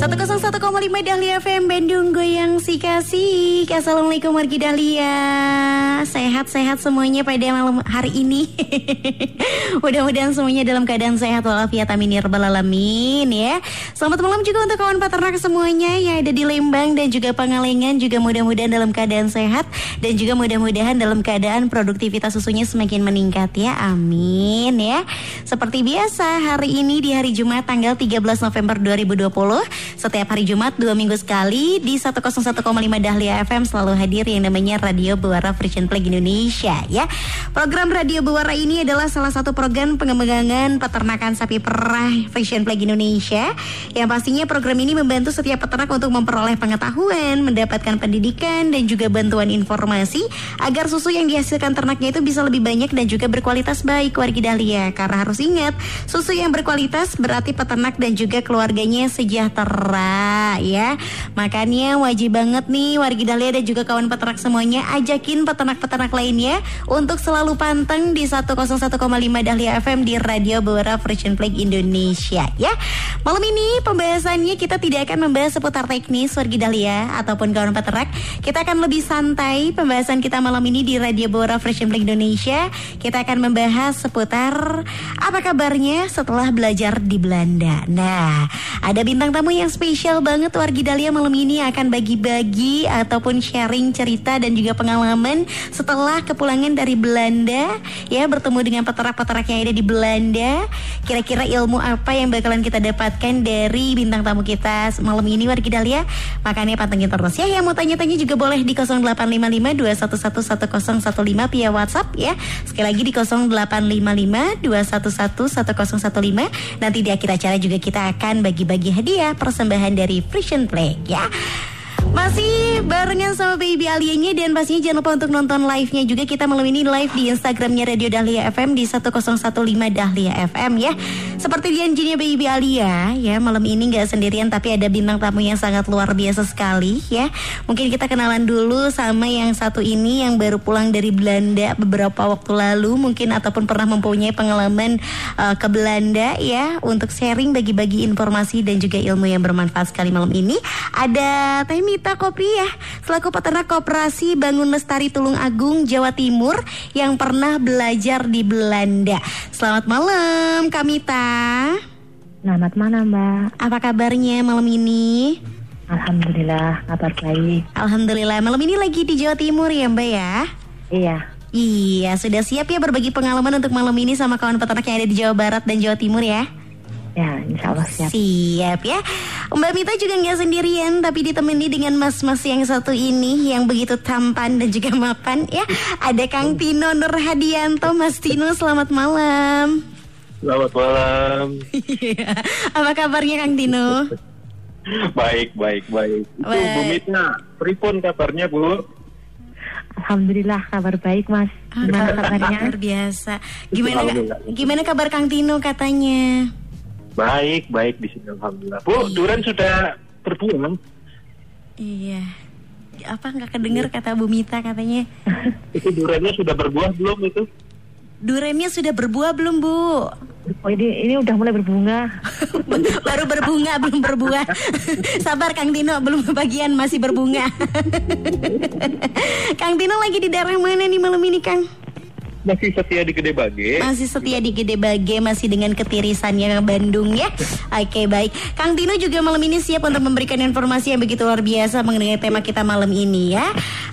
101,5 Dahlia FM Bandung Goyang si kasih Assalamualaikum wargi Dahlia. Sehat-sehat semuanya pada malam hari ini. Mudah-mudahan semuanya dalam keadaan sehat walafiat. Amin ya alamin ya. Selamat malam juga untuk kawan peternak semuanya Yang ada di Lembang dan juga Pangalengan. Juga mudah-mudahan dalam keadaan sehat Dan juga mudah-mudahan dalam keadaan produktivitas susunya semakin meningkat ya. Amin ya. Seperti biasa hari ini di hari Jumat tanggal 13 November 2020 setiap hari Jumat dua minggu sekali di 101,5 Dahlia FM selalu hadir yang namanya Radio Buara Frisian Flag Indonesia ya. Program Radio Buara ini adalah salah satu program pengembangan peternakan sapi perah Frisian Flag Indonesia yang pastinya program ini membantu setiap peternak untuk memperoleh pengetahuan, mendapatkan pendidikan dan juga bantuan informasi agar susu yang dihasilkan ternaknya itu bisa lebih banyak dan juga berkualitas baik warga Dahlia. Karena harus ingat, susu yang berkualitas berarti peternak dan juga keluarganya sejahtera ya. Makanya wajib banget nih warga Dahlia dan juga kawan peternak semuanya ajakin peternak-peternak lainnya untuk selalu panteng di 101,5 Dahlia FM di Radio Bawara Frisian Flag Indonesia ya. Malam ini pembahasannya kita tidak akan membahas seputar teknis warga Dahlia ataupun kawan peternak. Kita akan lebih santai pembahasan kita malam ini di Radio Bawara Frisian Flag Indonesia. Kita akan membahas seputar apa kabarnya setelah belajar di Belanda. Nah, ada bintang tamu yang spesial banget wargi Dahlia malam ini akan bagi-bagi ataupun sharing cerita dan juga pengalaman setelah kepulangan dari Belanda ya bertemu dengan peternak-peternak yang ada di Belanda. Kira-kira ilmu apa yang bakalan kita dapatkan dari bintang tamu kita malam ini wargi Dahlia? Makanya pantengin terus ya. Yang mau tanya-tanya juga boleh di 0855 211 1015 via WhatsApp ya. Sekali lagi di 0855 211 1015. Nanti di akhir acara juga kita akan bagi-bagi hadiah persembahan dari Frisian Flag ya. Masih barengan sama Baby Alianya dan pastinya jangan lupa untuk nonton live-nya juga kita malam ini live di Instagramnya Radio Dahlia FM di 1015 Dahlia FM ya. Seperti janjinya Baby Alia ya malam ini nggak sendirian tapi ada bintang tamu yang sangat luar biasa sekali ya. Mungkin kita kenalan dulu sama yang satu ini yang baru pulang dari Belanda beberapa waktu lalu mungkin ataupun pernah mempunyai pengalaman uh, ke Belanda ya untuk sharing bagi-bagi informasi dan juga ilmu yang bermanfaat sekali malam ini. Ada Temi Mita Kopiah selaku peternak koperasi Bangun Lestari Tulung Agung Jawa Timur yang pernah belajar di Belanda. Selamat malam Kamita. Selamat malam Mbak. Apa kabarnya malam ini? Alhamdulillah kabar baik. Alhamdulillah malam ini lagi di Jawa Timur ya Mbak ya? Iya. Iya, sudah siap ya berbagi pengalaman untuk malam ini sama kawan peternak yang ada di Jawa Barat dan Jawa Timur ya? Ya, insya Allah siap. Siap ya. Mbak Mita juga nggak sendirian, tapi ditemani dengan mas-mas yang satu ini yang begitu tampan dan juga mapan ya. Ada Kang Tino Nur Hadianto, Mas Tino, selamat malam. Selamat malam. Iya. Apa kabarnya Kang Tino? baik, baik, baik. Itu Baik. Bu Mita, pripun kabarnya Bu? Alhamdulillah kabar baik Mas. Gimana kabarnya? Luar biasa. Gimana gimana kabar Kang Tino katanya? Baik, baik di sini Alhamdulillah. Bu, Duran sudah berbuah? Iya. Apa nggak kedenger kata Bu Mita katanya? Itu durannya sudah berbuah belum itu? Durennya sudah berbuah belum Bu? Oh ini ini udah mulai berbunga. Baru berbunga belum berbuah. Sabar Kang Tino belum kebagian masih berbunga. Kang Tino lagi di daerah mana nih malam ini Kang? Masih setia di Gede Bage. Masih setia di Gede Bage masih dengan ketirisannya ke Bandung ya. Oke baik. Kang Tino juga malam ini siap untuk memberikan informasi yang begitu luar biasa mengenai tema kita malam ini ya.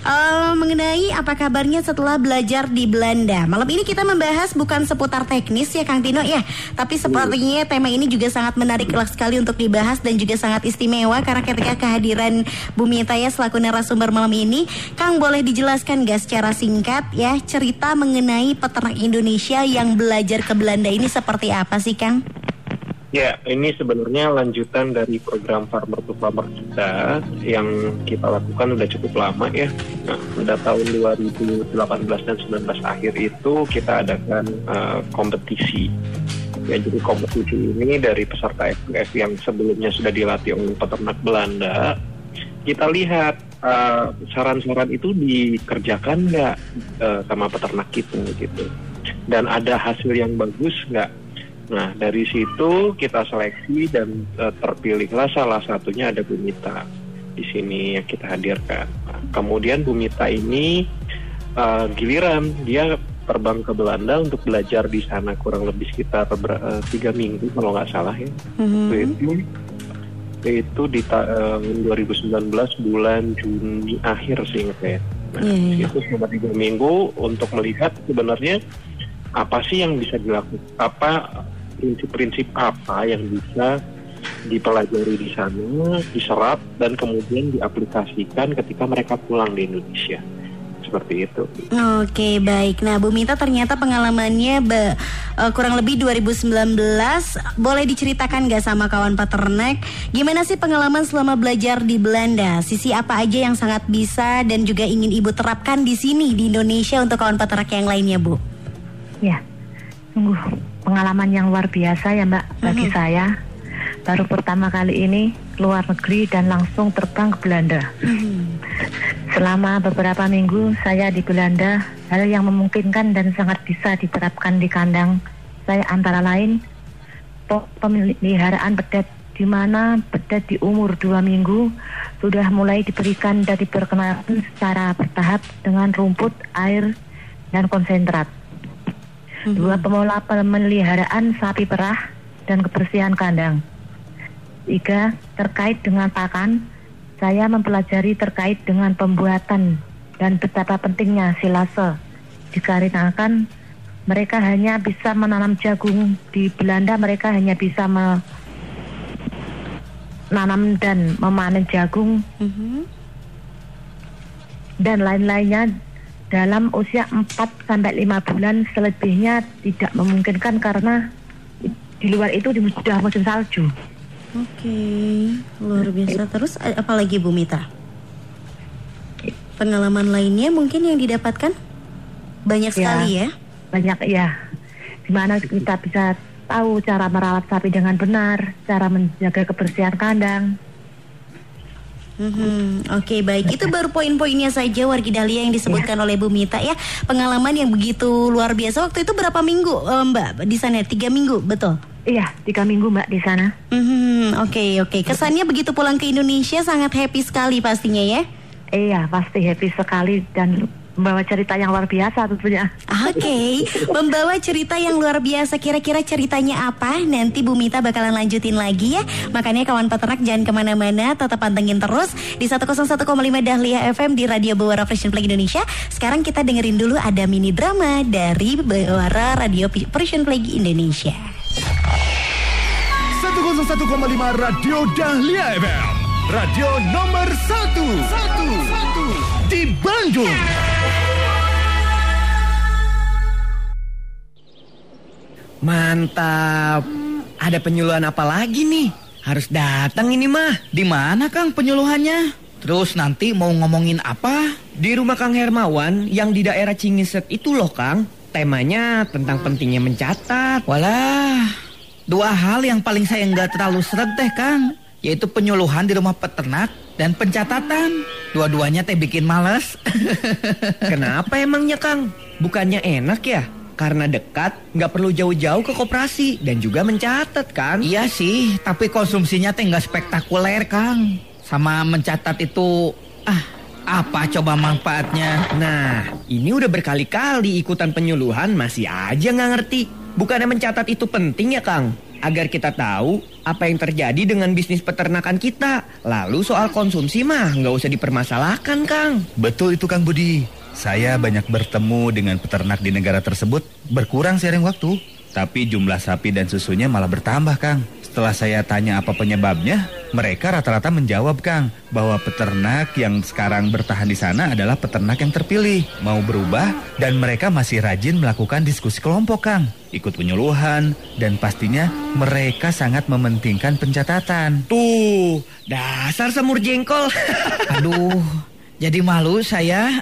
Eh, mengenai apa kabarnya setelah belajar di Belanda. Malam ini kita membahas bukan seputar teknis ya Kang Tino ya, tapi sepertinya tema ini juga sangat menarik sekali untuk dibahas dan juga sangat istimewa karena ketika kehadiran Bu Mita ya selaku narasumber malam ini, Kang boleh dijelaskan gak secara singkat ya cerita mengenai peternak Indonesia yang belajar ke Belanda ini seperti apa sih Kang? Ya, ini sebenarnya lanjutan dari program Farmer to Farmer kita yang kita lakukan udah cukup lama ya. Nah, udah tahun 2018 dan 19 akhir itu kita adakan uh, kompetisi. Ya, jadi kompetisi ini dari peserta FPF yang sebelumnya sudah dilatih oleh peternak Belanda, kita lihat uh, saran-saran itu dikerjakan nggak uh, sama peternak kita gitu, dan ada hasil yang bagus nggak Nah, dari situ kita seleksi dan uh, terpilihlah salah satunya ada Bumita di sini yang kita hadirkan. Nah, kemudian Bumita ini uh, giliran dia terbang ke Belanda untuk belajar di sana kurang lebih sekitar uh, tiga minggu kalau nggak salah ya. Mm-hmm. Itu itu di tahun uh, 2019 bulan Juni akhir sih saya. Nah, yeah, yeah. itu selama tiga minggu untuk melihat sebenarnya apa sih yang bisa dilakukan apa prinsip-prinsip apa yang bisa dipelajari di sana, diserap dan kemudian diaplikasikan ketika mereka pulang di Indonesia. Seperti itu. Oke, baik. Nah, Bu Mita ternyata pengalamannya be, uh, kurang lebih 2019. Boleh diceritakan nggak sama kawan peternak? Gimana sih pengalaman selama belajar di Belanda? Sisi apa aja yang sangat bisa dan juga ingin Ibu terapkan di sini di Indonesia untuk kawan peternak yang lainnya, Bu? Ya, sungguh pengalaman yang luar biasa ya Mbak bagi mm -hmm. saya. Baru pertama kali ini luar negeri dan langsung terbang ke Belanda. Mm -hmm. Selama beberapa minggu saya di Belanda, hal yang memungkinkan dan sangat bisa diterapkan di kandang saya antara lain pemeliharaan pedet di mana pedet di umur dua minggu sudah mulai diberikan dan diperkenalkan secara bertahap dengan rumput, air, dan konsentrat. Mm-hmm. Dua pemola pemeliharaan sapi perah dan kebersihan kandang. Tiga, terkait dengan pakan, saya mempelajari terkait dengan pembuatan dan betapa pentingnya silase. Dikarenakan mereka hanya bisa menanam jagung di Belanda, mereka hanya bisa menanam dan memanen jagung mm-hmm. dan lain-lainnya dalam usia 4 sampai 5 bulan selebihnya tidak memungkinkan karena di luar itu sudah musim salju. Oke, luar biasa. Terus apalagi Bu Mita? Pengalaman lainnya mungkin yang didapatkan banyak ya, sekali ya? Banyak ya. Di mana kita bisa tahu cara merawat sapi dengan benar, cara menjaga kebersihan kandang, Hmm, Oke okay, baik itu baru poin-poinnya saja wargi Dahlia yang disebutkan ya. oleh Bu Mita ya pengalaman yang begitu luar biasa waktu itu berapa minggu uh, Mbak di sana tiga minggu betul? Iya tiga minggu Mbak di sana. Oke hmm, oke okay, okay. kesannya begitu pulang ke Indonesia sangat happy sekali pastinya ya? Iya pasti happy sekali dan membawa cerita yang luar biasa tentunya. Oke, okay. membawa cerita yang luar biasa. Kira-kira ceritanya apa? Nanti Bu Mita bakalan lanjutin lagi ya. Makanya kawan peternak jangan ke mana-mana, tetap pantengin terus di 101,5 Dahlia FM di Radio Bawara Frisian Flag Indonesia. Sekarang kita dengerin dulu ada mini drama dari Bawara Radio Frisian Flag Indonesia. 101,5 Radio Dahlia FM. Radio nomor 1 1 1 di Bandung. Mantap. Ada penyuluhan apa lagi nih? Harus datang ini mah. Di mana Kang penyuluhannya? Terus nanti mau ngomongin apa? Di rumah Kang Hermawan yang di daerah Cingisek itu loh Kang. Temanya tentang pentingnya mencatat. Walah, dua hal yang paling saya nggak terlalu seret teh Kang. Yaitu penyuluhan di rumah peternak dan pencatatan. Dua-duanya teh bikin males. Kenapa emangnya Kang? Bukannya enak ya? Karena dekat, nggak perlu jauh-jauh ke koperasi dan juga mencatat, kan? Iya sih, tapi konsumsinya teh nggak spektakuler, Kang. Sama mencatat itu, ah, apa coba manfaatnya? Nah, ini udah berkali-kali ikutan penyuluhan masih aja nggak ngerti. Bukannya mencatat itu penting ya, Kang? Agar kita tahu apa yang terjadi dengan bisnis peternakan kita. Lalu soal konsumsi mah nggak usah dipermasalahkan, Kang. Betul itu, Kang Budi. Saya banyak bertemu dengan peternak di negara tersebut, berkurang sering waktu. Tapi jumlah sapi dan susunya malah bertambah, Kang. Setelah saya tanya apa penyebabnya, mereka rata-rata menjawab Kang bahwa peternak yang sekarang bertahan di sana adalah peternak yang terpilih, mau berubah dan mereka masih rajin melakukan diskusi kelompok Kang, ikut penyuluhan dan pastinya mereka sangat mementingkan pencatatan. Tuh, dasar semur jengkol. Aduh, jadi malu saya.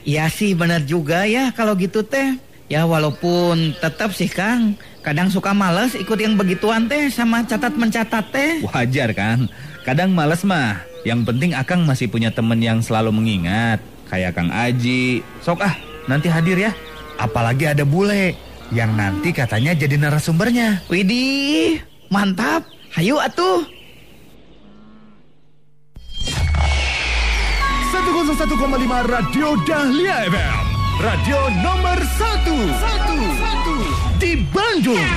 Iya sih benar juga ya kalau gitu teh. Ya walaupun tetap sih Kang, kadang suka males ikut yang begituan teh sama catat mencatat teh. Wajar kan? Kadang males mah. Yang penting Akang masih punya temen yang selalu mengingat. Kayak Kang Aji. Sok ah, nanti hadir ya. Apalagi ada bule. Yang nanti katanya jadi narasumbernya. Widih, mantap. Hayu atuh. 101,5 Radio Dahlia FM. Radio nomor 1 di Bandung.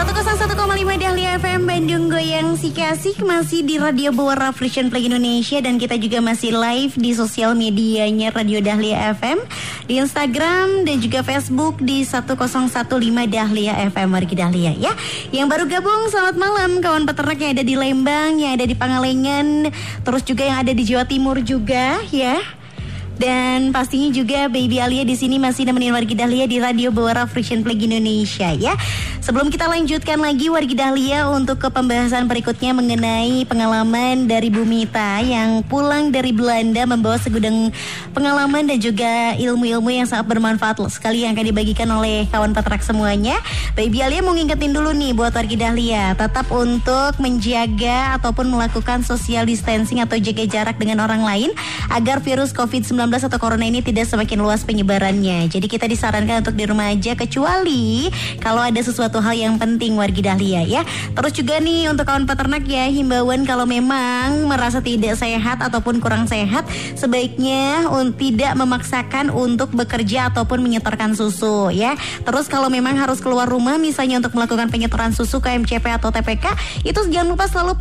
101,5 Dahlia FM Bandung Goyang si kasih masih di Radio Bawara Frisian Play Indonesia dan kita juga masih live di sosial medianya Radio Dahlia FM di Instagram dan juga Facebook di 1015 Dahlia FM Wargi Dahlia ya. Yang baru gabung selamat malam kawan peternak yang ada di Lembang, yang ada di Pangalengan, terus juga yang ada di Jawa Timur juga ya. Dan pastinya juga Baby Alia di sini masih nemenin Wargi Dahlia di Radio Bawara Frisian Play Indonesia ya. Sebelum kita lanjutkan lagi Wargi Dahlia untuk ke pembahasan berikutnya mengenai pengalaman dari Bu Mita yang pulang dari Belanda membawa segudang pengalaman dan juga ilmu-ilmu yang sangat bermanfaat sekali yang akan dibagikan oleh kawan peternak semuanya. Baby Alia mau ngingetin dulu nih buat Wargi Dahlia tetap untuk menjaga ataupun melakukan social distancing atau jaga jarak dengan orang lain agar virus COVID-19 atau corona ini tidak semakin luas penyebarannya. Jadi kita disarankan untuk di rumah aja kecuali kalau ada sesuatu hal yang penting wargi Dahlia ya. Terus juga nih untuk kawan peternak ya himbauan kalau memang merasa tidak sehat ataupun kurang sehat sebaiknya tidak memaksakan untuk bekerja ataupun menyetorkan susu ya. Terus kalau memang harus keluar rumah misalnya untuk melakukan penyetoran susu ke MCP atau TPK itu jangan lupa selalu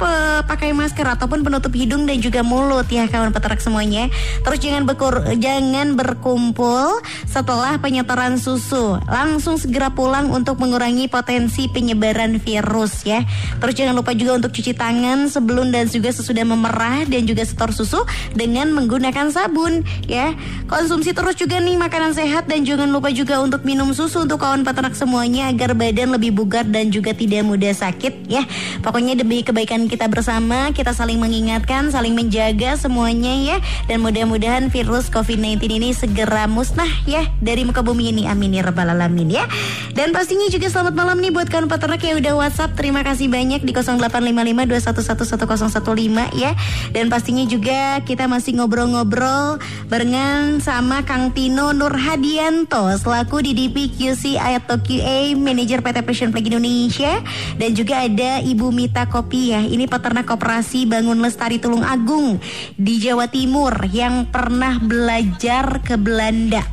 pakai masker ataupun penutup hidung dan juga mulut ya kawan peternak semuanya. Terus jangan bekur jangan berkumpul setelah penyetoran susu. Langsung segera pulang untuk mengurangi potensi penyebaran virus ya. Terus jangan lupa juga untuk cuci tangan sebelum dan juga sesudah memerah dan juga setor susu dengan menggunakan sabun ya. Konsumsi terus juga nih makanan sehat dan jangan lupa juga untuk minum susu untuk kawan peternak semuanya agar badan lebih bugar dan juga tidak mudah sakit ya. Pokoknya demi kebaikan kita bersama, kita saling mengingatkan, saling menjaga semuanya ya. Dan mudah-mudahan virus COVID-19 ini segera musnah ya dari muka bumi ini. Amin ya rabbal alamin ya. Dan pastinya juga selamat malam nih buat kawan peternak yang udah WhatsApp. Terima kasih banyak di 085521111015 ya. Dan pastinya juga kita masih ngobrol-ngobrol barengan sama Kang Tino Nurhadianto selaku DDP QC Ayato QA Manager PT Precision Play Indonesia dan juga ada Ibu Mita Kopi ya. Ini peternak koperasi Bangun Lestari Tulung Agung di Jawa Timur yang pernah belajar ke Belanda.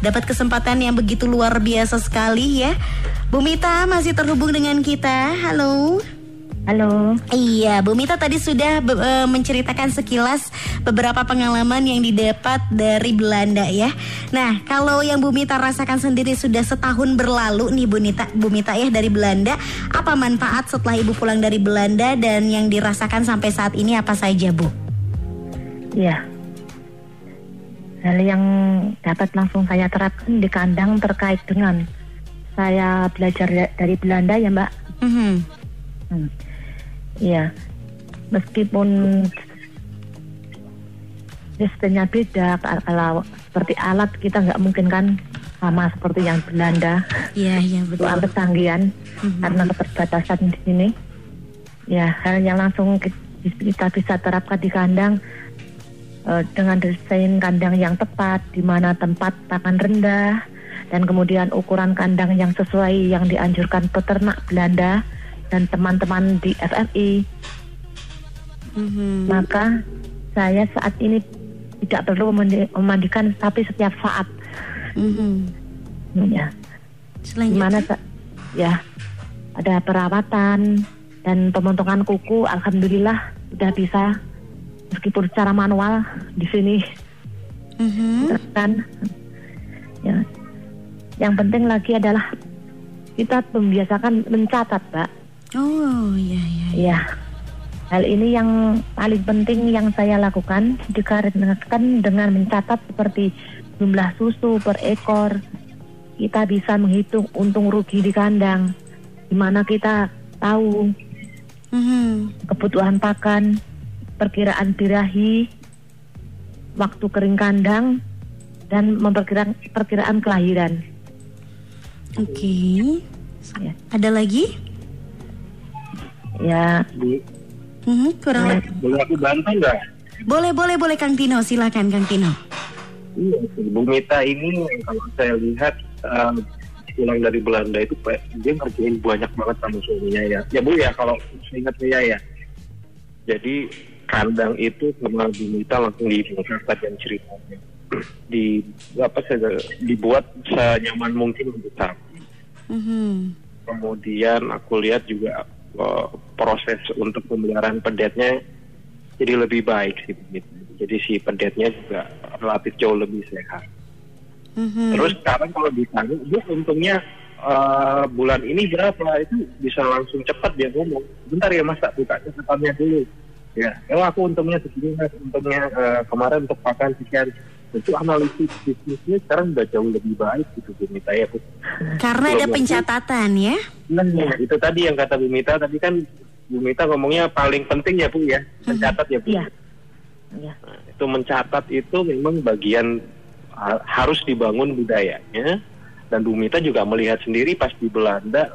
Dapat kesempatan yang begitu luar biasa sekali ya. Bu Mita masih terhubung dengan kita. Halo. Halo. Iya, Bu Mita tadi sudah be- e, menceritakan sekilas beberapa pengalaman yang didapat dari Belanda ya. Nah, kalau yang Bu Mita rasakan sendiri sudah setahun berlalu nih Bu Mita, Bu Mita ya dari Belanda, apa manfaat setelah Ibu pulang dari Belanda dan yang dirasakan sampai saat ini apa saja, Bu? Ya. Hal yang dapat langsung saya terapkan di kandang terkait dengan saya belajar da- dari Belanda ya Mbak. Mhm. Hmm. Iya. Meskipun sistemnya beda, ka- kalau seperti alat kita nggak mungkin kan sama seperti yang Belanda. Iya, iya Soal betul. ketanggihan Mhm. karena keterbatasan di sini. Ya, hal yang langsung ki- kita bisa terapkan di kandang eh, dengan desain kandang yang tepat, di mana tempat pakan rendah, dan kemudian ukuran kandang yang sesuai yang dianjurkan peternak Belanda dan teman-teman di FFI. Mhm. Maka saya saat ini tidak perlu memandi- memandikan sapi setiap saat. Mhm. Ya, di Selanjutnya. mana sa- ya ada perawatan dan pemotongan kuku. Alhamdulillah sudah bisa meskipun secara manual di sini Mhm. kan. Ya. Yang penting lagi adalah kita membiasakan mencatat, Mbak. Oh, iya iya. Ya. Hal ini yang paling penting yang saya lakukan dikarenakan dengan mencatat seperti jumlah susu per ekor. Kita bisa menghitung untung rugi di kandang. Di mana kita tahu Mhm. kebutuhan pakan, perkiraan birahi, waktu kering kandang, dan memperkirakan perkiraan kelahiran. Oke. Ya. Ada lagi? Ya, Bu, Mhm, kurang lebih. boleh aku bantu nggak? Boleh, boleh, boleh Kang Tino. Silakan Kang Tino. Iya, Bu Mita ini kalau saya lihat eh, pulang dari Belanda itu Pak, dia ngerjain banyak banget sama suaminya ya. Ya Bu ya kalau saya ingat saya ya. Jadi kandang itu sama Bu Mita langsung dibongkar dan ceritanya. Di apa saya dibuat senyaman mungkin untuk sapi. Mhm. Kemudian aku lihat juga eh, proses untuk pemeliharaan pedetnya jadi lebih baik sih begitu. Jadi si pedetnya juga relatif jauh lebih sehat. Mhm. Terus sekarang kalau ditanya, dia untungnya eh, bulan ini berapa itu bisa langsung cepat dia ngomong. Bentar ya mas, tak buka catatannya dulu. Ya, oh aku untungnya segini mas, untungnya eh, kemarin untuk pakan sekian. Itu analisis bisnisnya sekarang udah jauh lebih baik gitu Bu Mita ya. Bu. Karena ada pencatatan ya. Nah, itu tadi yang kata Bu Mita tadi kan Bu Mita ngomongnya paling penting ya Bu ya, mencatat ya Bu. Iya. ya. Nah, itu mencatat itu memang bagian ha- harus dibangun budayanya dan Bu Mita juga melihat sendiri pas di Belanda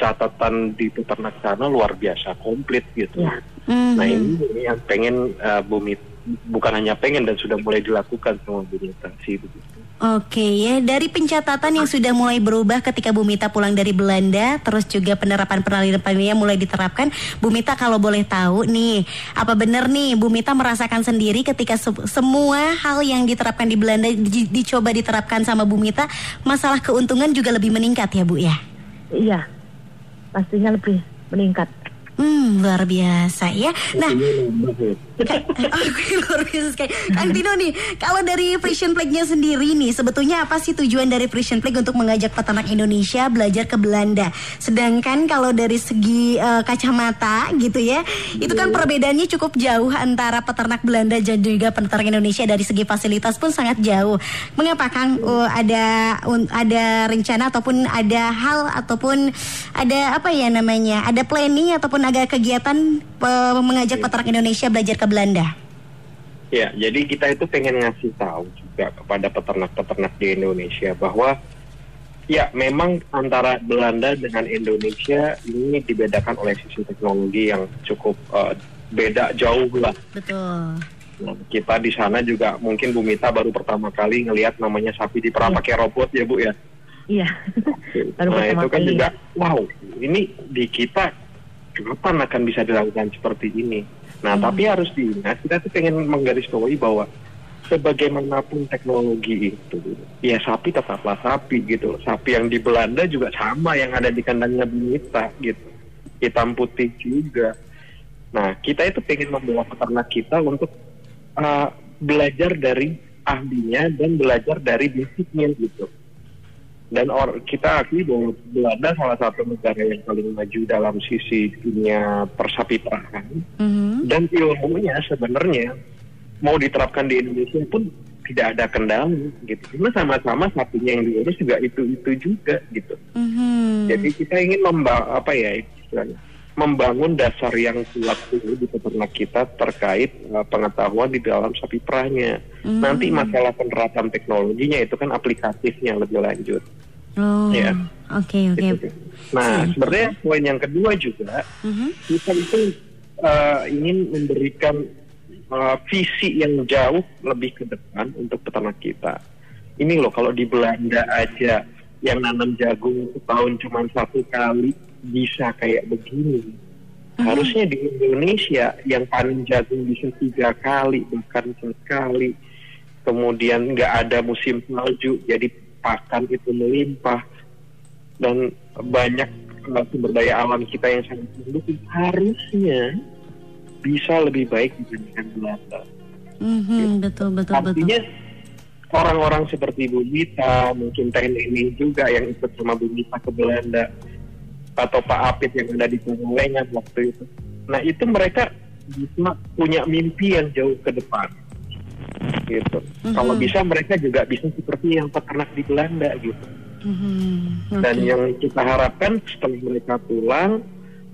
catatan di peternak sana luar biasa komplit gitu. Ya. Mhm. Nah ini yang pengen uh, Bu Mita bukan hanya pengen dan sudah mulai dilakukan sama Bu Mita sih begitu. Oke ya, dari pencatatan yang sudah mulai berubah ketika Bu Mita pulang dari Belanda, terus juga penerapan penelitian mulai diterapkan. Bu Mita kalau boleh tahu nih, apa benar nih Bu Mita merasakan sendiri ketika se- semua hal yang diterapkan di Belanda di- dicoba diterapkan sama Bu Mita, masalah keuntungan juga lebih meningkat ya Bu ya? Iya. Pastinya lebih meningkat. Hmm, luar biasa ya. Nah, Oke luar biasa. Sekali Kang Tino nih Kalau dari Frisian Plague-nya sendiri nih Sebetulnya apa sih tujuan dari Frisian Plague Untuk mengajak peternak Indonesia Belajar ke Belanda? Sedangkan kalau dari segi eh, kacamata gitu ya Itu kan perbedaannya cukup jauh Antara peternak Belanda dan juga peternak Indonesia. Dari segi fasilitas pun sangat jauh. Mengapa Kang? Eh, ada un- ada rencana Ataupun ada hal Ataupun ada apa ya namanya Ada planning ataupun ada kegiatan eh, Mengajak peternak Indonesia belajar ke Belanda Ya, jadi kita itu pengen ngasih tahu juga kepada peternak-peternak di Indonesia bahwa ya memang antara Belanda dengan Indonesia ini dibedakan oleh sisi teknologi yang cukup eh, beda jauh lah. Betul. Nah, kita di sana juga mungkin Bu Mita baru pertama kali ngelihat namanya sapi diperah Iya. pakai robot ya Bu ya. Iya. Baru nah itu kan juga wow ini di kita kapan akan bisa dilakukan seperti ini. Nah Hmm. tapi harus diingat kita tuh pengen menggarisbawahi bahwa sebagaimanapun teknologi itu ya sapi tetaplah sapi gitu. Sapi yang di Belanda juga sama yang ada di kandangnya Bunita gitu. Hitam putih juga. Nah kita itu pengen membawa peternak kita untuk uh, belajar dari ahlinya dan belajar dari basicnya gitu dan or, kita akui bahwa Belanda salah satu negara yang paling maju dalam sisi dunia persapitrahan Mhm. dan ilmunya sebenarnya mau diterapkan di Indonesia pun tidak ada kendala gitu karena sama-sama sapinya yang diurus juga itu itu juga gitu Mhm. jadi kita ingin memba apa ya istilahnya membangun dasar yang kuat dulu di peternak kita terkait uh, pengetahuan di dalam sapi perahnya. Mhm. Nanti masalah penerapan teknologinya itu kan aplikatifnya lebih lanjut. Oh. Iya. Oke oke. Gitu. Nah, Siap. sebenarnya poin yang kedua juga Mhm. kita itu uh, ingin memberikan uh, visi yang jauh lebih ke depan untuk peternak kita. Ini loh kalau di Belanda aja yang nanam jagung setahun cuma satu kali bisa kayak begini. Harusnya di Indonesia yang panen jagung bisa tiga kali bahkan sekali. Kemudian nggak ada musim salju, jadi pakan itu melimpah dan banyak uh, sumber daya alam kita yang sangat mendukung harusnya bisa lebih baik dibandingkan Belanda. Mhm, betul betul betul. Artinya orang-orang seperti Bu Mita, mungkin TNI juga yang ikut sama Bu Mita ke Belanda, atau Pak Apit yang ada di Pengulengan waktu itu. Nah itu mereka bisa punya mimpi yang jauh ke depan. Gitu. Kalau bisa mereka juga bisa seperti yang peternak di Belanda gitu. Mhm, Dan oke. yang kita harapkan setelah mereka pulang,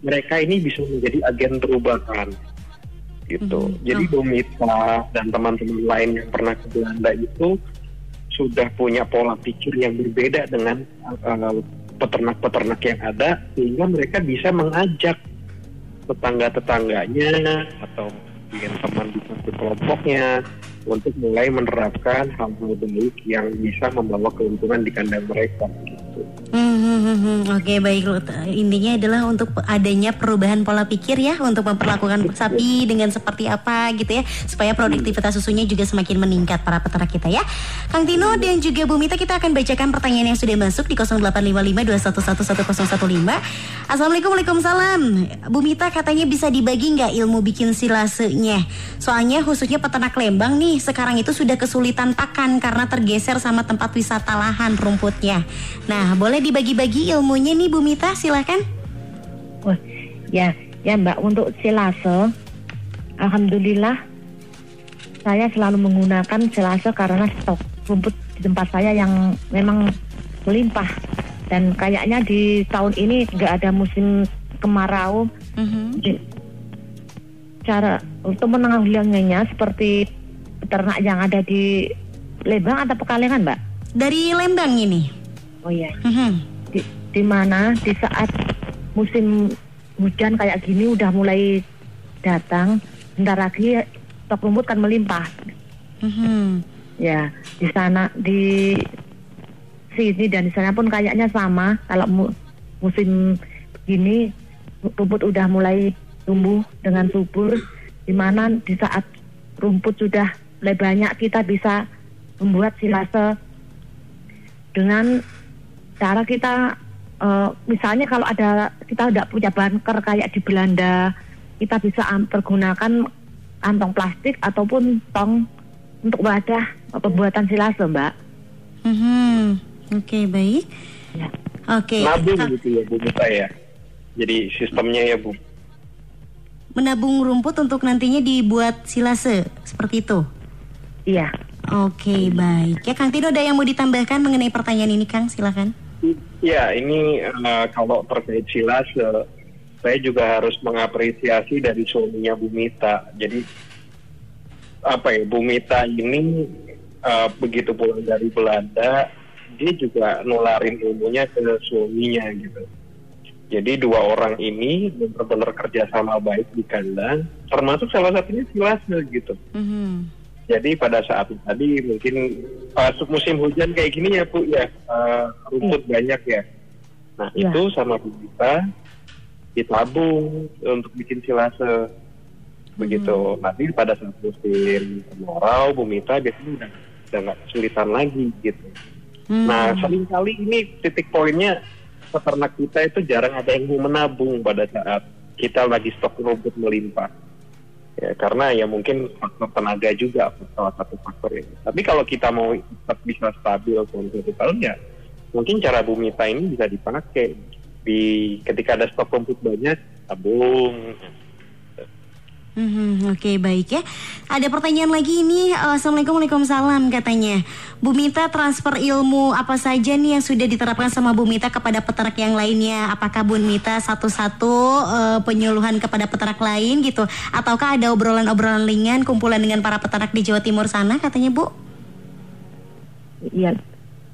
mereka ini bisa menjadi agen perubahan. Gitu. Mhm. Jadi Bu Mita dan teman-teman lain yang pernah ke Belanda itu sudah punya pola pikir yang berbeda dengan uh, peternak-peternak yang ada, sehingga mereka bisa mengajak tetangga-tetangganya atau mungkin teman di satu kelompoknya untuk mulai menerapkan hal-hal baik yang bisa membawa keuntungan di kandang mereka. Gitu. Hmm, hmm, hmm, hmm. Oke baik loh. Intinya adalah untuk adanya perubahan pola pikir ya untuk memperlakukan sapi dengan seperti apa gitu ya supaya produktivitas susunya juga semakin meningkat para peternak kita ya. Kang Tino dan juga Bu Mita kita akan bacakan pertanyaan yang sudah masuk di 085521011015. Assalamualaikum Waalaikumsalam. Bu Mita katanya bisa dibagi nggak ilmu bikin silasenya? Soalnya khususnya peternak Lembang nih sekarang itu sudah kesulitan pakan karena tergeser sama tempat wisata lahan rumputnya. Nah, boleh dibagi-bagi ilmunya nih Bu Mita, silakan. Wah, ya, ya Mbak untuk silase, alhamdulillah saya selalu menggunakan silase karena stok rumput di tempat saya yang memang melimpah dan kayaknya di tahun ini nggak ada musim kemarau. Mhm. Jadi, Cara untuk menanggulanginya seperti peternak yang ada di Lembang atau Pekalongan, Mbak? Dari Lembang ini. Oh iya. Mhm. di, di mana di saat musim hujan kayak gini udah mulai datang, bentar lagi stok rumput kan melimpah. Mhm. Ya, di sana di sini dan di sana pun kayaknya sama. Kalau mu- musim begini rumput udah mulai tumbuh dengan subur, di mana di saat rumput sudah mulai banyak kita bisa membuat silase dengan cara kita eh, misalnya kalau ada kita tidak punya bunker kayak di Belanda kita bisa pergunakan kantong plastik ataupun tong untuk wadah pembuatan silase mbak Mhm. Oke, baik. Ya. Oke. Nabung Kak- gitu ya Bu Mita ya. Jadi sistemnya ya Bu. menabung rumput untuk nantinya dibuat silase seperti itu. iya Oke, baik. Ya Kang Tino ada yang mau ditambahkan mengenai pertanyaan ini Kang? Silakan. Ya, ini eh, kalau terkait silas, eh, saya juga harus mengapresiasi dari suaminya Bu Mita. Jadi apa ya, Bu Mita ini eh, begitu pulang dari Belanda, dia juga nularin ilmunya ke suaminya gitu. Jadi dua orang ini benar-benar kerjasama baik di kandang, termasuk salah satunya silasnya gitu. Mhm. Jadi pada saat tadi mungkin pas musim hujan kayak gini ya Bu ya eh, rumput banyak ya. Nah Iya. itu sama Bu kita ditabung untuk bikin silase begitu. Nanti pada saat musim kemarau Bu Mita biasanya udah udah nggak kesulitan lagi gitu. Hmm. Nah sering kali ini titik poinnya peternak kita itu jarang ada yang mau menabung pada saat kita lagi stok rumput melimpah. Ya, karena ya mungkin faktor tenaga juga salah satu faktor ini. Tapi kalau kita mau tetap bisa stabil selama satu tahun ya mungkin cara Bumita ini bisa dipakai di ketika ada stok rumput banyak tabung. Mhm, Oke baik ya. Ada pertanyaan lagi ini. eh, Assalamualaikum Waalaikumsalam katanya. Bu Mita transfer ilmu apa saja nih yang sudah diterapkan sama Bu Mita kepada peternak yang lainnya? Apakah Bu Mita satu-satu eh, penyuluhan kepada peternak lain gitu? Ataukah ada obrolan-obrolan ringan kumpulan dengan para peternak di Jawa Timur sana katanya Bu? iya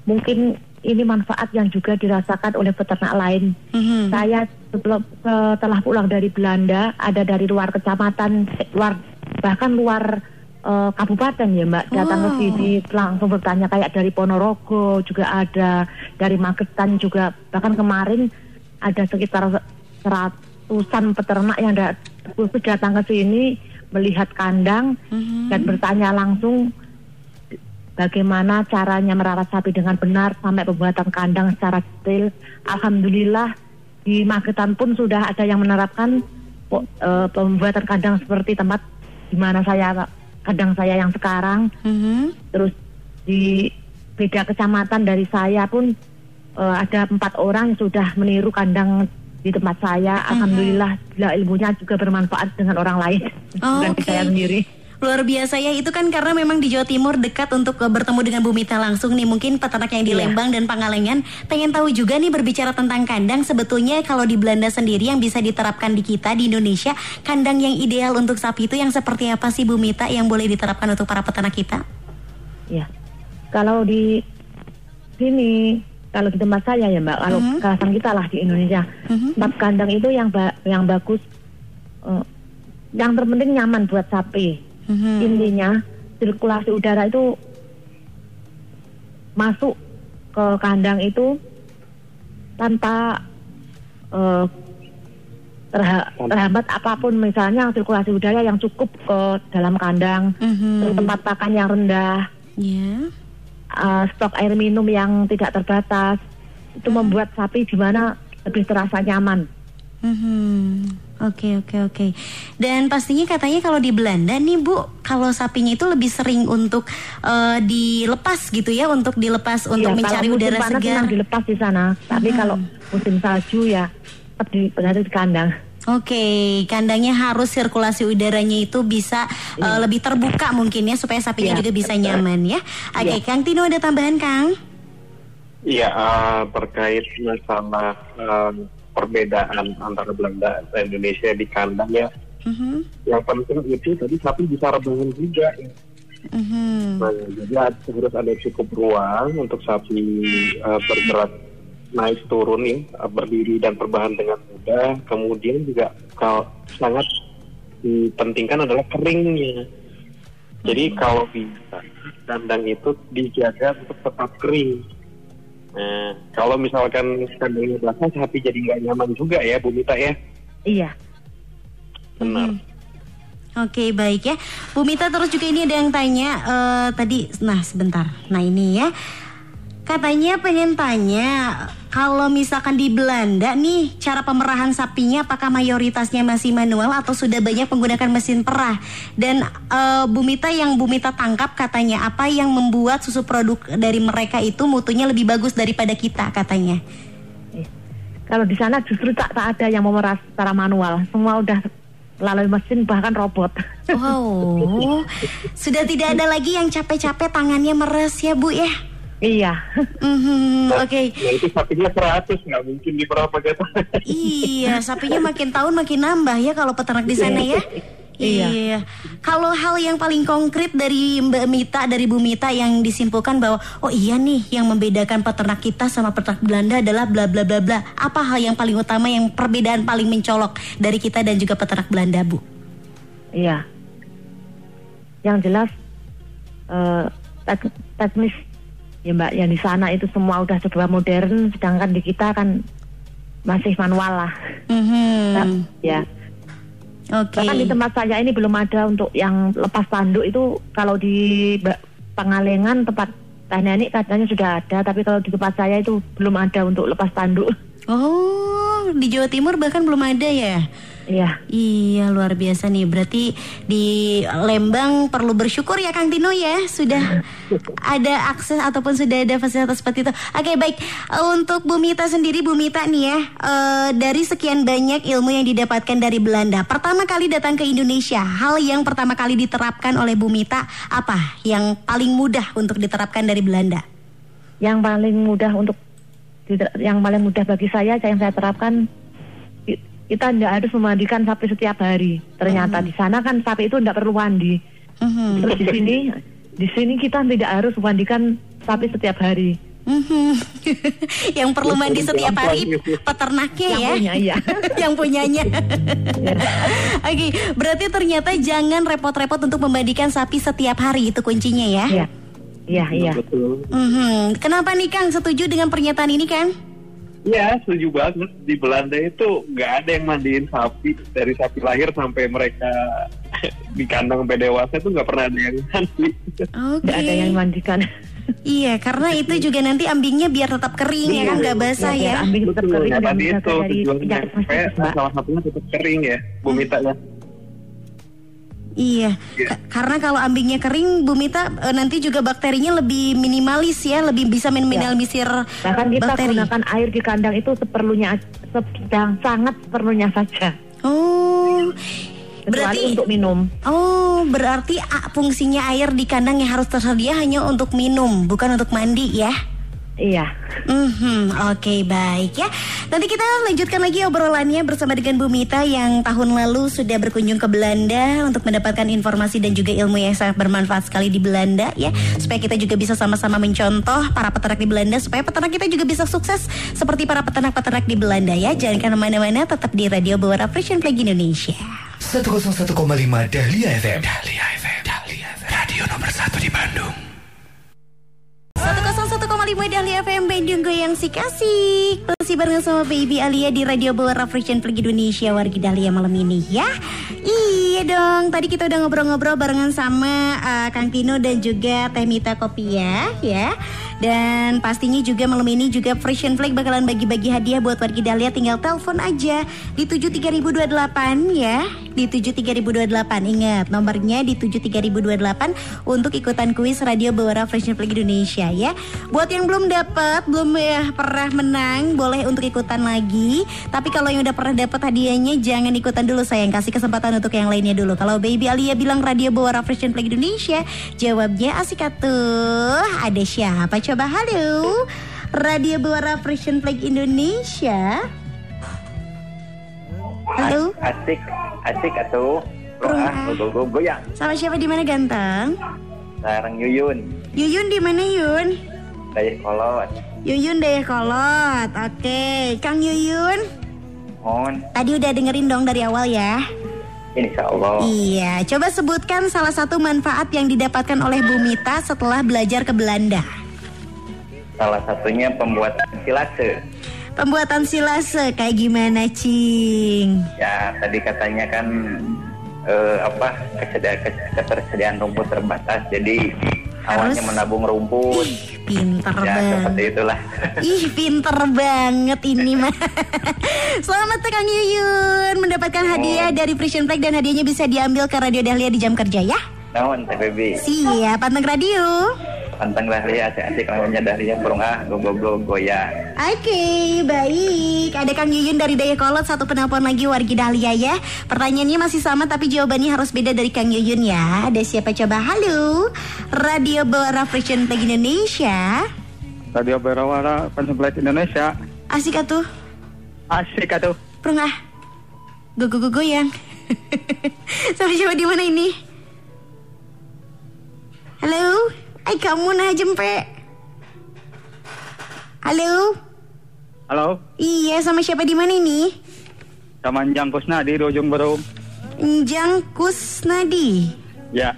mungkin ini manfaat yang juga dirasakan oleh peternak lain Mhm. saya sebelum setelah pulang dari Belanda ada dari luar kecamatan eh, luar bahkan luar eh, kabupaten ya mbak datang ke Wow. sini langsung bertanya kayak dari Ponorogo juga ada dari Magetan juga bahkan kemarin ada sekitar seratusan peternak yang da- khusus datang ke sini melihat kandang Mhm. dan bertanya langsung bagaimana caranya merawat sapi dengan benar sampai pembuatan kandang secara detail. Alhamdulillah di Magetan pun sudah ada yang menerapkan eh, pembuatan kandang seperti tempat di mana saya kandang saya yang sekarang. Mhm. Terus di beda kecamatan dari saya pun eh, ada empat orang yang sudah meniru kandang di tempat saya. Alhamdulillah bila ilmunya juga bermanfaat dengan orang lain. Oh, Bukan oke. saya sendiri. Luar biasa ya, itu kan karena memang di Jawa Timur dekat untuk eh, bertemu dengan Bu Mita langsung nih. Mungkin peternak yang di Iya. Lembang dan Pangalengan pengen tahu juga nih berbicara tentang kandang. Sebetulnya kalau di Belanda sendiri yang bisa diterapkan di kita di Indonesia, kandang yang ideal untuk sapi itu yang seperti apa sih Bu Mita yang boleh diterapkan untuk para peternak kita? Ya, kalau di sini, kalau di tempat saya ya Mbak, kalau Mhm. kawasan kita lah di Indonesia, Mhm. tempat kandang itu yang ba- yang bagus, eh, yang terpenting nyaman buat sapi. Mhm. Intinya sirkulasi udara itu masuk ke kandang itu tanpa terha- terhambat apa pun, misalnya sirkulasi udara yang cukup ke dalam kandang, Mhm. terus tempat pakan yang rendah Ya. uh, stok air minum yang tidak terbatas itu membuat sapi di mana lebih terasa nyaman. Mhm. Oke oke oke. Dan pastinya katanya kalau di Belanda nih Bu, kalau sapinya itu lebih sering untuk eh, dilepas gitu ya, untuk dilepas untuk Iya, mencari kalau musim udara panas segar. memang dilepas di sana, tapi Hmm. kalau musim salju ya tetap di berada di kandang. Oke, kandangnya harus sirkulasi udaranya itu bisa eh, lebih terbuka mungkin ya supaya sapinya Iya, juga bisa betul. nyaman ya. Oke, Iya. Kang Tino ada tambahan Kang? Iya, eh, terkait masalah eh, perbedaan antara Belanda dan Indonesia di kandang ya. Mhm, Yang penting itu tadi sapi bisa rebahan juga. mhm. Nah, jadi harus ada cukup ruang untuk sapi eh, bergerak naik turun nih, eh, berdiri dan berbahan dengan mudah. Kemudian juga kalau sangat dipentingkan adalah keringnya. Jadi kalau bisa kandang itu dijaga untuk tetap kering. Nah, kalau misalkan kandangnya basah, sapi jadi nggak nyaman juga ya, Bu Mita ya. Iya. Benar. Mhm. Oke baik ya Bu Mita terus juga ini ada yang tanya eh, tadi Nah sebentar Nah ini ya Katanya pengen tanya Kalau misalkan di Belanda nih Cara pemerahan sapinya Apakah mayoritasnya masih manual Atau sudah banyak menggunakan mesin perah? Dan eh, Bu Mita yang Bu Mita tangkap katanya Apa yang membuat susu produk dari mereka itu Mutunya lebih bagus daripada kita katanya? Kalau di sana justru tak, tak ada yang memeras secara manual, semua udah melalui mesin bahkan robot. Wow. Sudah tidak ada lagi yang capek-capek tangannya meres ya Bu ya iya. Mhm, Oke, Nah itu sapinya 100, nggak mungkin di berapa gitu. iya sapinya makin tahun makin nambah ya kalau peternak di sana ya. Iya. Kalau hal yang paling konkret dari Mbak Mita dari Bu Mita yang disimpulkan bahwa oh iya nih yang membedakan peternak kita sama peternak Belanda adalah bla bla bla bla. Apa hal yang paling utama yang perbedaan paling mencolok dari kita dan juga peternak Belanda Bu? Iya. Yang jelas tek- teknis ya Mbak, yang di sana itu semua udah serba modern, sedangkan di kita kan masih manual lah. Mhm. Ya. Oke. Bahkan di tempat saya ini belum ada untuk yang lepas tanduk itu kalau di Pangalengan tempat Teh Nenek katanya sudah ada, tapi kalau di tempat saya itu belum ada untuk lepas tanduk. Oh, di Jawa Timur bahkan belum ada ya? Iya. Iya luar biasa nih berarti di Lembang perlu bersyukur ya Kang Tino ya sudah ada akses ataupun sudah ada fasilitas seperti itu. Oke baik untuk Bu Mita sendiri Bu Mita nih ya eh, dari sekian banyak ilmu yang didapatkan dari Belanda pertama kali datang ke Indonesia hal yang pertama kali diterapkan oleh Bu Mita apa yang paling mudah untuk diterapkan dari Belanda? Yang paling mudah untuk yang paling mudah bagi saya yang saya terapkan kita tidak harus memandikan sapi setiap hari. Ternyata di sana kan sapi itu tidak perlu mandi. Mhm. Terus di sini di sini kita tidak harus memandikan sapi setiap hari. Mhm. yang perlu mandi setiap hari peternaknya Yang ya. punya iya. yang punyanya. Oke, berarti ternyata jangan repot-repot untuk membandikan sapi setiap hari itu kuncinya ya. Iya. Iya, iya. Betul. Mhm. Kenapa nih Kang setuju dengan pernyataan ini Kang? Ya, setuju banget. Di Belanda itu nggak ada yang mandiin sapi dari sapi lahir sampai mereka di kandang sampai dewasa itu nggak pernah ada yang mandi. Oke. Tidak ada yang memandikan. Iya, karena itu juga nanti ambingnya biar tetap kering ya kan nggak basah Iya, biar ya. ambing tetap kering ya, dan tadi itu tujuannya supaya salah satunya tetap kering ya, Bu Mita ya. Iya, Ka- karena kalau ambingnya kering, Bu Mita eh, nanti juga bakterinya lebih minimalis ya, lebih bisa minimalisir Bahkan kita bakteri. gunakan air di kandang itu seperlunya sedang sangat seperlunya saja. Oh, berarti untuk minum. oh berarti fungsinya air di kandang yang harus tersedia hanya untuk minum, bukan untuk mandi ya? Iya. Mhm, oke baik ya. Nanti kita lanjutkan lagi obrolannya bersama dengan Bu Mita yang tahun lalu sudah berkunjung ke Belanda untuk mendapatkan informasi dan juga ilmu yang sangat bermanfaat sekali di Belanda ya. Supaya kita juga bisa sama-sama mencontoh para peternak di Belanda supaya peternak kita juga bisa sukses seperti para peternak-peternak di Belanda ya. Jangan ke mana-mana, tetap di Radio Bawara Fresh and Flag Indonesia. 101,5 Dahlia FM. Dahlia FM. Dahlia FM. Radio nomor 1 di Bandung. 101,5 Dahlia FM Bandung Goyang si kasih Masih bareng sama Baby Alia di Radio Bawara and Flag Indonesia Wargi Dahlia malam ini ya? Iya dong Tadi kita udah ngobrol-ngobrol barengan sama uh, Kang Tino dan juga Teh Mita Kopia ya Dan pastinya juga malam ini juga Fresh and Flag bakalan bagi-bagi hadiah buat Wargi Dahlia Tinggal telepon aja di 73028 ya? Di 73028 Ingat nomornya di 73028 Untuk ikutan kuis Radio Bawara Fresh and Flag Indonesia ya? Buat yang belum dapat, belum ya pernah menang, boleh untuk ikutan lagi. Tapi kalau yang udah pernah dapat hadiahnya jangan ikutan dulu sayang, kasih kesempatan untuk yang lainnya dulu. Kalau Baby Alia bilang Radio Bawara Fresh and Flag Indonesia, jawabnya asik atuh. Ada siapa coba halo? Radio Bawara Fresh and Flag Indonesia. Halo, Asik, asik atau Rumah. Go, goyang. sama siapa di mana ganteng? Sarang Yuyun, Yuyun di mana Yun? dari kolot. Yuyun Dayakolot. Oke, Kang Yuyun. Mohon, Tadi udah dengerin dong dari awal ya. insya Allah. Iya, coba sebutkan salah satu manfaat yang didapatkan oleh Bu Mita setelah belajar ke Belanda. Salah satunya pembuatan silase. Pembuatan silase kayak gimana, Cing? Ya, tadi katanya kan eh, apa kesedia- kes- ketersediaan rumput terbatas, jadi Harus- awalnya menabung rumput. Ih, pinter Ya, seperti banget. itulah. Ih, pinter banget ini mah. Selamat Kang Yuyun mendapatkan hadiah dari Frisian Flag dan hadiahnya bisa diambil ke Radio Dahlia di jam kerja ya. Naon, TPB. Siap, panteng radio. Pantang Dahlia, namanya Dahlia, burung ah, go, go, go, goyang. Oke, baik. Ada Kang Yuyun dari Dayakolot, satu penelpon lagi wargi Dahlia ya. Pertanyaannya masih sama tapi jawabannya harus beda dari Kang Yuyun ya. Ada siapa coba? Halo. Radio Bawara Fresh Flag Indonesia. Radio Berawara Pensupply Indonesia. Asik atuh. Asik atuh. Perung ah. Go go go goyang. Sama siapa di mana ini? Halo. Ay kamu nah jempe. Halo. Halo, Iya, sama siapa di mana ini? Taman Jangkusna di ujung Berung. Injang Kusnadi. Ya,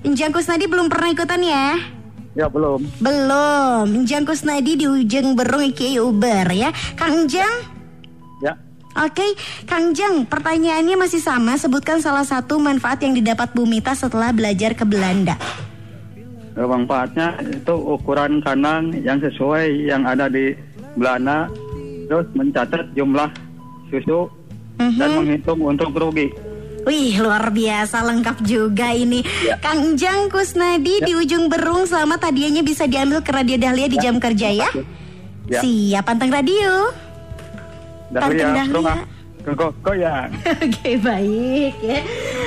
Injang Kusnadi belum pernah ikutan ya? ya belum. Belum. Injang Kusnadi di ujung berung iki Uber ya. Kang Injang? Ya, Oke, Kang Jang, pertanyaannya masih sama. Sebutkan salah satu manfaat yang didapat Bu Mita setelah belajar ke Belanda. Manfaatnya itu ukuran kandang yang sesuai yang ada di Belanda, terus mencatat jumlah susu dan Mhm. menghitung untuk rugi. Wih, luar biasa lengkap juga ini. Kang Jang Kusnadi di ujung berung selamat hadiahnya bisa diambil ke Radio Dahlia di jam kerja ya. Ya. Siap, panteng radio. Panteng Dahlia, Dahlia. burung ah, go, goyang. Oke baik ya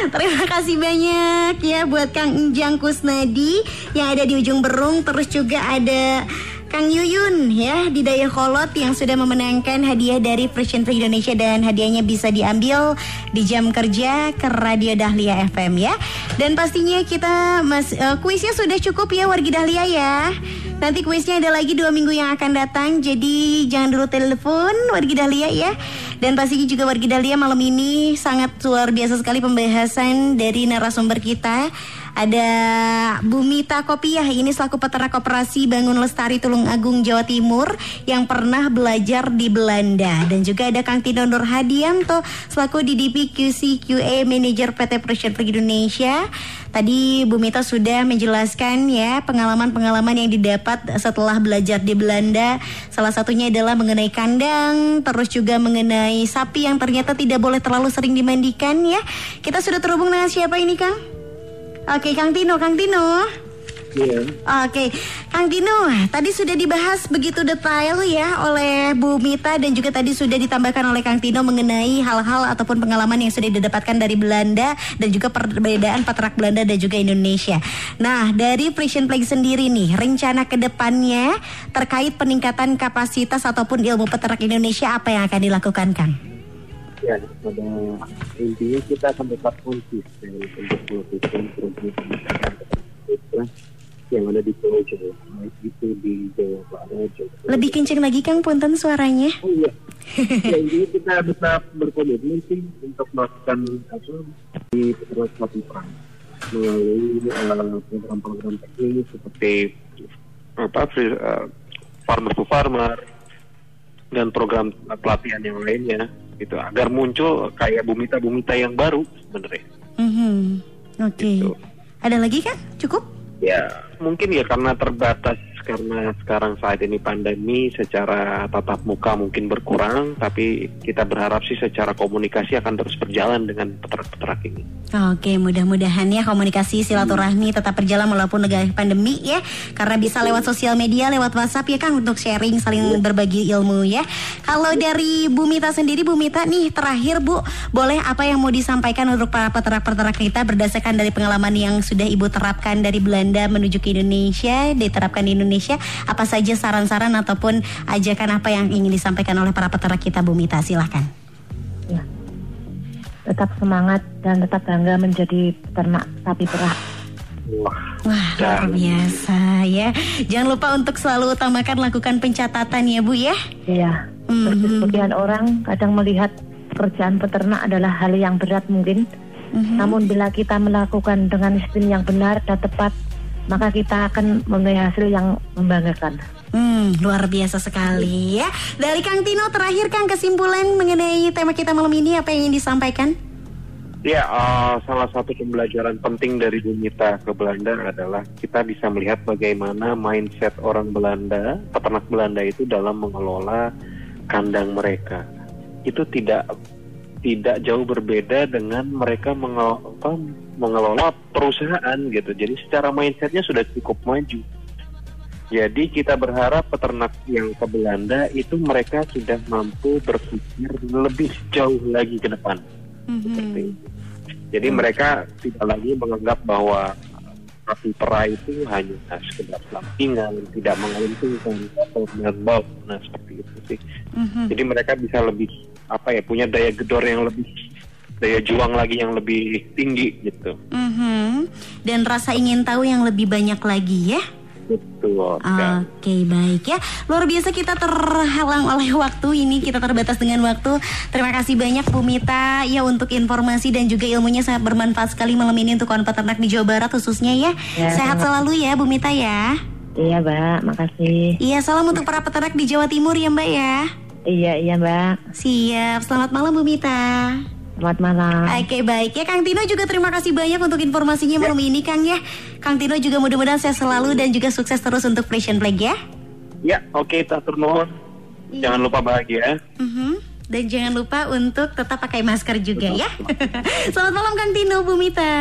Terima kasih banyak ya buat Kang Enjang Kusnadi Yang ada di ujung berung. Terus juga ada Kang Yuyun ya di Dayakolot yang sudah memenangkan hadiah dari Fresh Free Indonesia dan hadiahnya bisa diambil di jam kerja ke Radio Dahlia FM ya. Dan pastinya kita mas eh, kuisnya sudah cukup ya wargi Dahlia ya. Nanti kuisnya ada lagi dua minggu yang akan datang Jadi jangan dulu telepon wargi Dahlia ya Dan pastinya juga wargi Dahlia malam ini Sangat luar biasa sekali pembahasan dari narasumber kita Ada Bumita Kopiah ini selaku peternak koperasi Bangun Lestari Tulung Agung Jawa Timur yang pernah belajar di Belanda dan juga ada Kang Tino Nur Hadianto selaku DDP QC QA Manager PT Flag Indonesia. Tadi Bu Mita sudah menjelaskan ya pengalaman-pengalaman yang didapat setelah belajar di Belanda. Salah satunya adalah mengenai kandang, terus juga mengenai sapi yang ternyata tidak boleh terlalu sering dimandikan ya. Kita sudah terhubung dengan siapa ini Kang? Oke Kang Tino, Kang Tino. Iya. Oke, Kang Tino, tadi sudah dibahas begitu detail ya oleh Bu Mita dan juga tadi sudah ditambahkan oleh Kang Tino mengenai hal-hal ataupun pengalaman yang sudah didapatkan dari Belanda dan juga perbedaan peternak Belanda dan juga Indonesia. Nah, dari Frisian Plague sendiri nih, rencana ke depannya terkait peningkatan kapasitas ataupun ilmu peternak Indonesia apa yang akan dilakukan, Kang? Ya, pada intinya kita akan tetap konsisten untuk melakukan program yang ada di Pulau Jawa, baik itu di Jawa Barat, Jawa. Lebih kenceng lagi Kang Punten suaranya. Oh iya. ya, ini kita tetap berkomitmen sih untuk melakukan apa di sapi perang melalui eh, program-program teknis seperti apa free, eh, farmer to farmer dan program pelatihan yang lainnya gitu agar muncul kayak bumita bumita yang baru sebenarnya Mhm. Oke. Gitu. Ada lagi Kang? Cukup? ya mungkin ya karena terbatas karena sekarang saat ini pandemi secara tatap muka mungkin berkurang tapi kita berharap sih secara komunikasi akan terus berjalan dengan peternak-peternak ini Oke, mudah-mudahan ya komunikasi silaturahmi tetap berjalan walaupun negara pandemi ya. Karena bisa lewat sosial media, lewat WhatsApp ya Kang untuk sharing, saling berbagi ilmu ya. Kalau dari Bu Mita sendiri, Bu Mita nih terakhir Bu, boleh apa yang mau disampaikan untuk para peternak-peternak kita berdasarkan dari pengalaman yang sudah Ibu terapkan dari Belanda menuju ke Indonesia, diterapkan di Indonesia, apa saja saran-saran ataupun ajakan apa yang ingin disampaikan oleh para peternak kita Bu Mita, silahkan. Ya. Tetap semangat dan tetap bangga menjadi peternak sapi perah. wah Wah, luar biasa ya. Jangan lupa untuk selalu utamakan lakukan pencatatan ya Bu ya. Iya. Mhm. Sebagian orang kadang melihat pekerjaan peternak adalah hal yang berat mungkin. Mhm. Namun bila kita melakukan dengan sistem yang benar dan tepat, maka kita akan mempunyai hasil yang membanggakan. Hmm, luar biasa sekali ya. Dari Kang Tino terakhir Kang kesimpulan mengenai tema kita malam ini apa yang ingin disampaikan? Ya, eh, salah satu pembelajaran penting dari Bumita ke Belanda adalah kita bisa melihat bagaimana mindset orang Belanda, peternak Belanda itu dalam mengelola kandang mereka. Itu tidak tidak jauh berbeda dengan mereka mengelola, apa, mengelola perusahaan gitu. Jadi secara mindsetnya sudah cukup maju. Jadi kita berharap peternak yang ke Belanda itu mereka sudah mampu berpikir lebih jauh lagi ke depan seperti itu. Jadi mereka tidak lagi menganggap bahwa sapi perah itu hanya sekedar pelampingan, tidak menguntungkan atau dengan bau, nah seperti itu sih. Mhm. Jadi mereka bisa lebih apa ya punya daya gedor yang lebih daya juang lagi yang lebih tinggi gitu. Mhm. Dan rasa ingin tahu yang lebih banyak lagi ya. Betul. Oke baik ya Luar biasa kita terhalang oleh waktu ini Kita terbatas dengan waktu Terima kasih banyak Bu Mita Ya untuk informasi dan juga ilmunya sangat bermanfaat sekali malam ini Untuk kawan peternak di Jawa Barat khususnya ya, Ya, Sehat selalu ya Bu Mita ya Iya, Mbak. Makasih. Iya salam untuk para peternak di Jawa Timur ya Mbak ya Iya, iya, Mbak. Siap Selamat malam Bu Mita Selamat malam. Oke baik ya Kang Tino juga terima kasih banyak untuk informasinya malam ini Kang ya Kang Tino juga mudah-mudahan sehat selalu dan juga sukses terus untuk Frisian Plague ya Ya, oke, tak nuwun. Jangan lupa bahagia. Mhm. Dan jangan lupa untuk tetap pakai masker juga ya. Selamat malam Kang Tino, Bu Mita.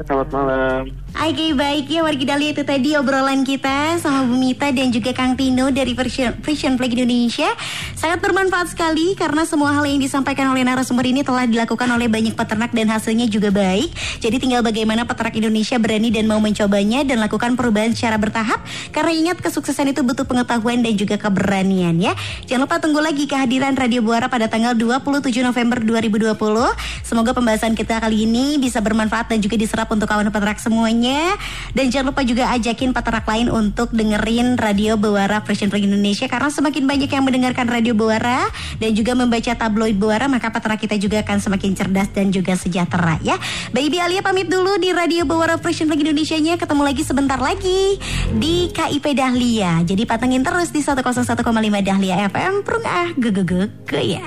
Selamat malam. Oke baik ya wargi Dahlia itu tadi obrolan kita sama Bu Mita dan juga Kang Tino dari Frisian Flag Indonesia. Sangat bermanfaat sekali karena semua hal yang disampaikan oleh narasumber ini telah dilakukan oleh banyak peternak dan hasilnya juga baik. Jadi tinggal bagaimana peternak Indonesia berani dan mau mencobanya dan lakukan perubahan secara bertahap. Karena ingat kesuksesan itu butuh pengetahuan dan juga keberanian ya. Jangan lupa tunggu lagi kehadiran Radio Buara pada tanggal 27 November 2020 Semoga pembahasan kita kali ini bisa bermanfaat dan juga diserap harap untuk kawan peternak semuanya dan jangan lupa juga ajakin peternak lain untuk dengerin Radio Bewara Fresh Flag Indonesia karena semakin banyak yang mendengarkan Radio Bewara dan juga membaca tabloid Bewara maka peternak kita juga akan semakin cerdas dan juga sejahtera ya. Baby Alia pamit dulu di Radio Bewara Fresh Flag Indonesia-nya ketemu lagi sebentar lagi di KIP Dahlia. Jadi patengin terus di 101,5 Dahlia FM. Prung ah, ge ge ge ge ya.